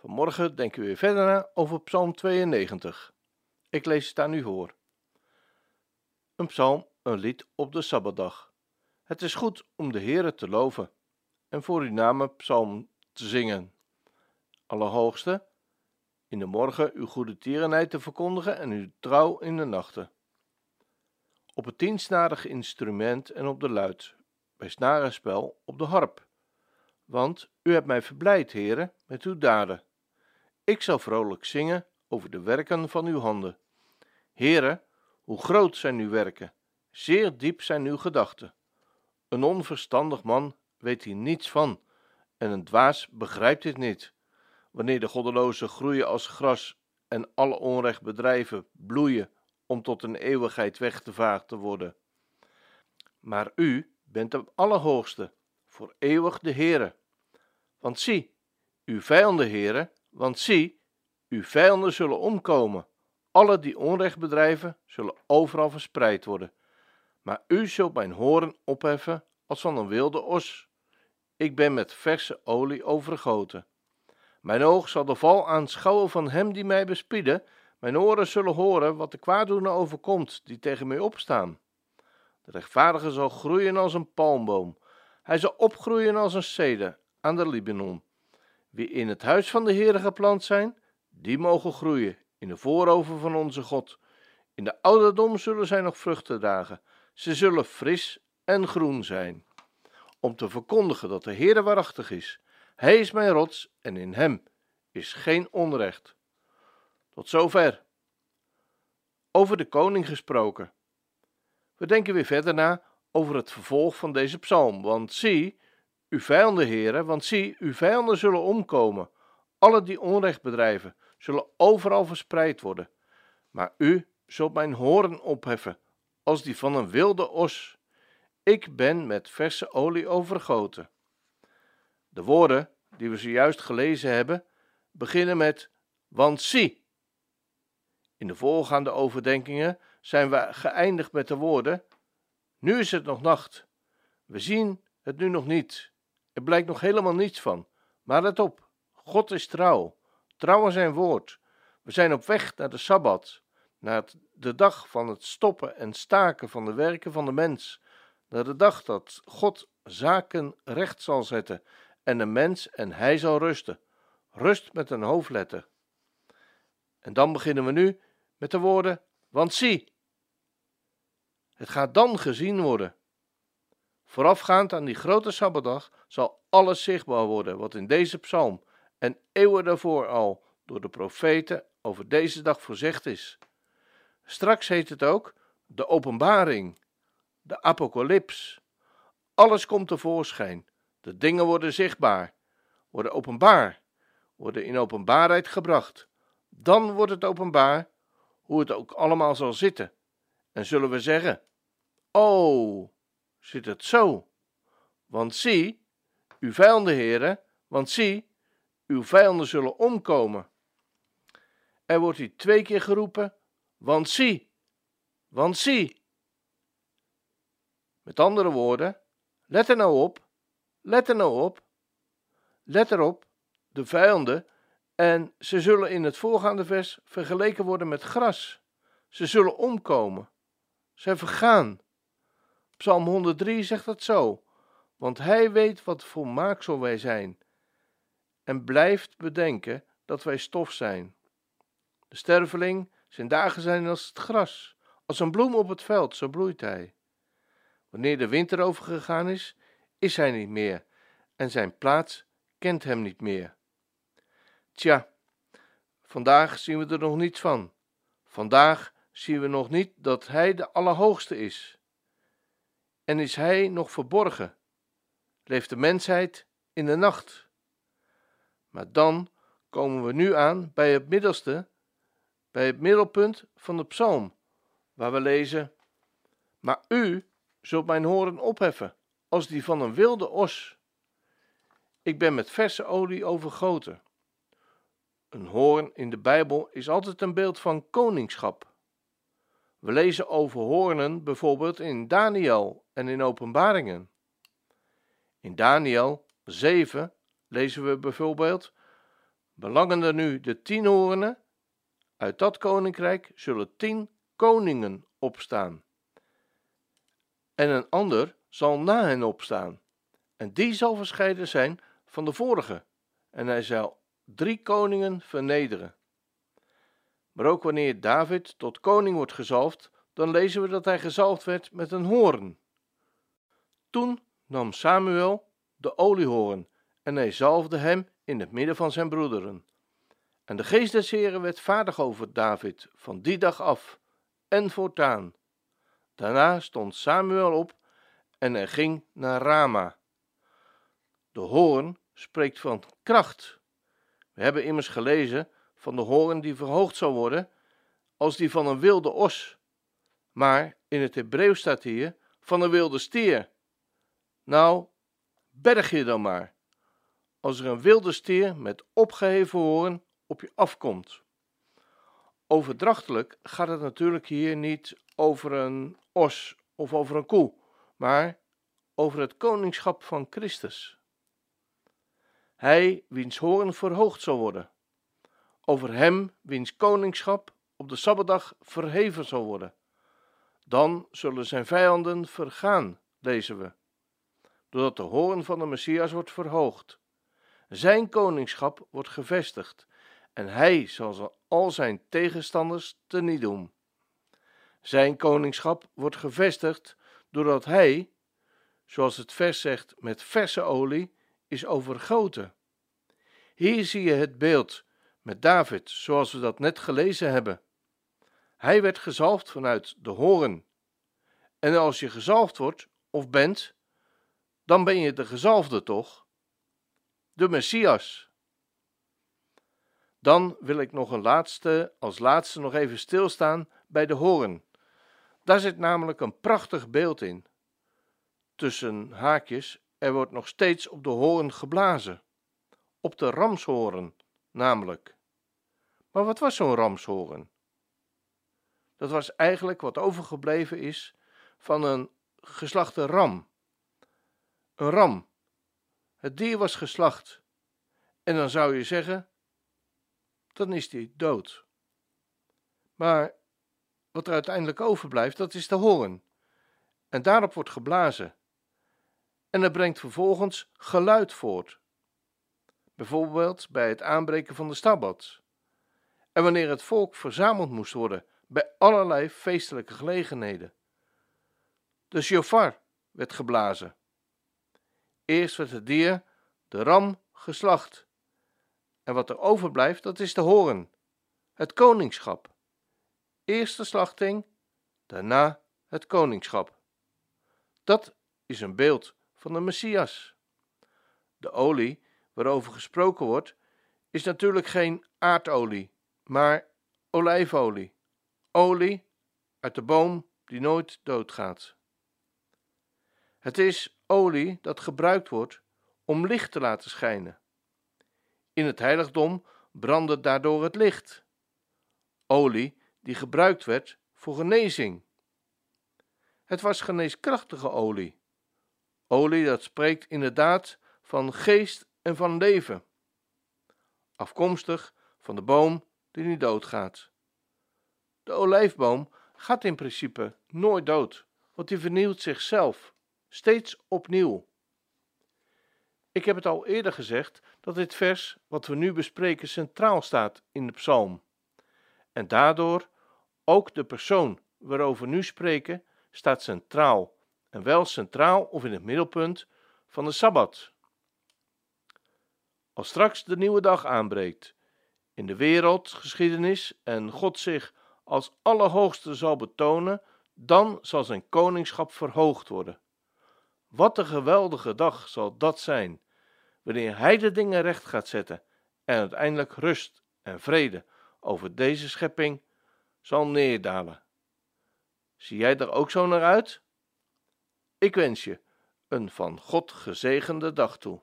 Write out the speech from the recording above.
Vanmorgen denken we weer verder na over Psalm 92. Ik lees het aan u voor. Een psalm, een lied op de Sabbatdag. Het is goed om de Heere te loven en voor uw naam psalm te zingen. Allerhoogste, in de morgen uw goede tierenheid te verkondigen en uw trouw in de nachten. Op het tiensnarig instrument en op de luid, bij snarenspel op de harp. Want u hebt mij verblijd, heren, met uw daden. Ik zal vrolijk zingen over de werken van uw handen. Heren, hoe groot zijn uw werken, zeer diep zijn uw gedachten. Een onverstandig man weet hier niets van, en een dwaas begrijpt dit niet. Wanneer de goddelozen groeien als gras en alle onrecht bedrijven bloeien om tot een eeuwigheid weggevaagd te worden. Maar u bent de Allerhoogste, voor eeuwig de Heere. Want zie, uw vijanden, Heere, want zie, uw vijanden zullen omkomen. Alle die onrecht bedrijven, zullen overal verspreid worden. Maar u zult mijn horen opheffen als van een wilde os. Ik ben met verse olie overgoten. Mijn oog zal de val aanschouwen van hem die mij bespieden. Mijn oren zullen horen wat de kwaaddoener overkomt die tegen mij opstaan. De rechtvaardige zal groeien als een palmboom. Hij zal opgroeien als een ceder aan de Libanon. Wie in het huis van de Heere geplant zijn, die mogen groeien in de voorover van onze God. In de ouderdom zullen zij nog vruchten dragen. Ze zullen fris en groen zijn. Om te verkondigen dat de Heere waarachtig is. Hij is mijn rots en in hem is geen onrecht. Tot zover. Over de koning gesproken. We denken weer verder na over het vervolg van deze psalm. Want zie, uw vijanden, heren, want zie, uw vijanden zullen omkomen. Alle die onrecht bedrijven, zullen overal verspreid worden. Maar u zult mijn horen opheffen, als die van een wilde os. Ik ben met verse olie overgoten. De woorden die we zojuist gelezen hebben, beginnen met want zie. In de voorgaande overdenkingen zijn we geëindigd met de woorden: Nu is het nog nacht. We zien het nu nog niet. Er blijkt nog helemaal niets van. Maar let op: God is trouw. Trouw aan zijn woord. We zijn op weg naar de sabbat, naar de dag van het stoppen en staken van de werken van de mens, naar de dag dat God zaken recht zal zetten en de mens en hij zal rusten. Rust met een hoofdletter. En dan beginnen we nu met de woorden: Want zie, het gaat dan gezien worden. Voorafgaand aan die grote sabbatdag zal alles zichtbaar worden wat in deze psalm en eeuwen daarvoor al door de profeten over deze dag voorzegd is. Straks heet het ook de openbaring, de apocalyps. Alles komt tevoorschijn. De dingen worden zichtbaar, worden openbaar, worden in openbaarheid gebracht. Dan wordt het openbaar hoe het ook allemaal zal zitten. En zullen we zeggen: Oh, zit het zo? Want zie, uw vijanden, heren, want zie, uw vijanden zullen omkomen. Er wordt hier twee keer geroepen, want zie, want zie. Met andere woorden, let er nou op, let er nou op, let erop, de vijanden, en ze zullen in het voorgaande vers vergeleken worden met gras. Ze zullen omkomen, zij vergaan. Psalm 103 zegt dat zo, want hij weet wat voor maaksel wij zijn en blijft bedenken dat wij stof zijn. De sterveling, zijn dagen zijn als het gras, als een bloem op het veld, zo bloeit hij. Wanneer de winter overgegaan is, is hij niet meer en zijn plaats kent hem niet meer. Tja, vandaag zien we er nog niets van. Vandaag zien we nog niet dat hij de Allerhoogste is. En is hij nog verborgen? Leeft de mensheid in de nacht? Maar dan komen we nu aan bij het middelste, bij het middelpunt van de psalm, waar we lezen: Maar u zult mijn horen opheffen als die van een wilde os. Ik ben met verse olie overgoten. Een hoorn in de Bijbel is altijd een beeld van koningschap. We lezen over hoornen bijvoorbeeld in Daniel en in Openbaringen. In Daniel 7 lezen we bijvoorbeeld: Belangende nu de tien hoornen, uit dat koninkrijk zullen tien koningen opstaan. En een ander zal na hen opstaan, en die zal verscheiden zijn van de vorige, en hij zal drie koningen vernederen. Maar ook wanneer David tot koning wordt gezalfd, dan lezen we dat hij gezalfd werd met een hoorn. Toen nam Samuel de oliehoorn en hij zalfde hem in het midden van zijn broederen. En de geest des Heren werd vaardig over David van die dag af en voortaan. Daarna stond Samuel op en hij ging naar Rama. De hoorn spreekt van kracht. We hebben immers gelezen van de hoorn die verhoogd zal worden als die van een wilde os. Maar in het Hebreeuws staat hier van een wilde stier. Nou, berg je dan maar. Als er een wilde stier met opgeheven hoorn op je afkomt. Overdrachtelijk gaat het natuurlijk hier niet over een os of over een koe, maar over het koningschap van Christus. Hij wiens hoorn verhoogd zal worden, over hem wiens koningschap op de Sabbatdag verheven zal worden. Dan zullen zijn vijanden vergaan, lezen we, doordat de hoorn van de Messias wordt verhoogd. Zijn koningschap wordt gevestigd en hij zal al zijn tegenstanders teniet doen. Zijn koningschap wordt gevestigd doordat hij, zoals het vers zegt, met verse olie is overgoten. Hier zie je het beeld met David, zoals we dat net gelezen hebben. Hij werd gezalfd vanuit de horen. En als je gezalfd wordt of bent, dan ben je de gezalfde toch? De Messias. Dan wil ik nog een laatste, als laatste nog even stilstaan bij de hoorn. Daar zit namelijk een prachtig beeld in. Tussen haakjes, er wordt nog steeds op de hoorn geblazen. Op de ramshoorn, namelijk. Maar wat was zo'n ramshoorn? Dat was eigenlijk wat overgebleven is van een geslachte ram. Een ram. Het dier was geslacht. En dan zou je zeggen, dan is die dood. Maar wat er uiteindelijk overblijft, dat is de hoorn. En daarop wordt geblazen. En dat brengt vervolgens geluid voort. Bijvoorbeeld bij het aanbreken van de Sabbat. En wanneer het volk verzameld moest worden bij allerlei feestelijke gelegenheden. De shofar werd geblazen. Eerst werd het dier, de ram, geslacht. En wat er overblijft, dat is de hoorn, het koningschap. Eerst de slachting, daarna het koningschap. Dat is een beeld van de Messias. De olie waarover gesproken wordt, is natuurlijk geen aardolie, maar olijfolie. Olie uit de boom die nooit doodgaat. Het is olie dat gebruikt wordt om licht te laten schijnen. In het heiligdom brandde daardoor het licht. Olie die gebruikt werd voor genezing. Het was geneeskrachtige olie. Olie dat spreekt inderdaad van geest en van leven. Afkomstig van de boom die niet doodgaat. De olijfboom gaat in principe nooit dood, want die vernieuwt zichzelf, steeds opnieuw. Ik heb het al eerder gezegd dat dit vers wat we nu bespreken centraal staat in de psalm. En daardoor ook de persoon waarover we nu spreken staat centraal, en wel centraal of in het middelpunt van de Sabbat. Als straks de nieuwe dag aanbreekt, in de wereldgeschiedenis en God zich als Allerhoogste zal betonen, dan zal zijn koningschap verhoogd worden. Wat een geweldige dag zal dat zijn, wanneer Hij de dingen recht gaat zetten en uiteindelijk rust en vrede over deze schepping zal neerdalen. Zie jij er ook zo naar uit? Ik wens je een van God gezegende dag toe.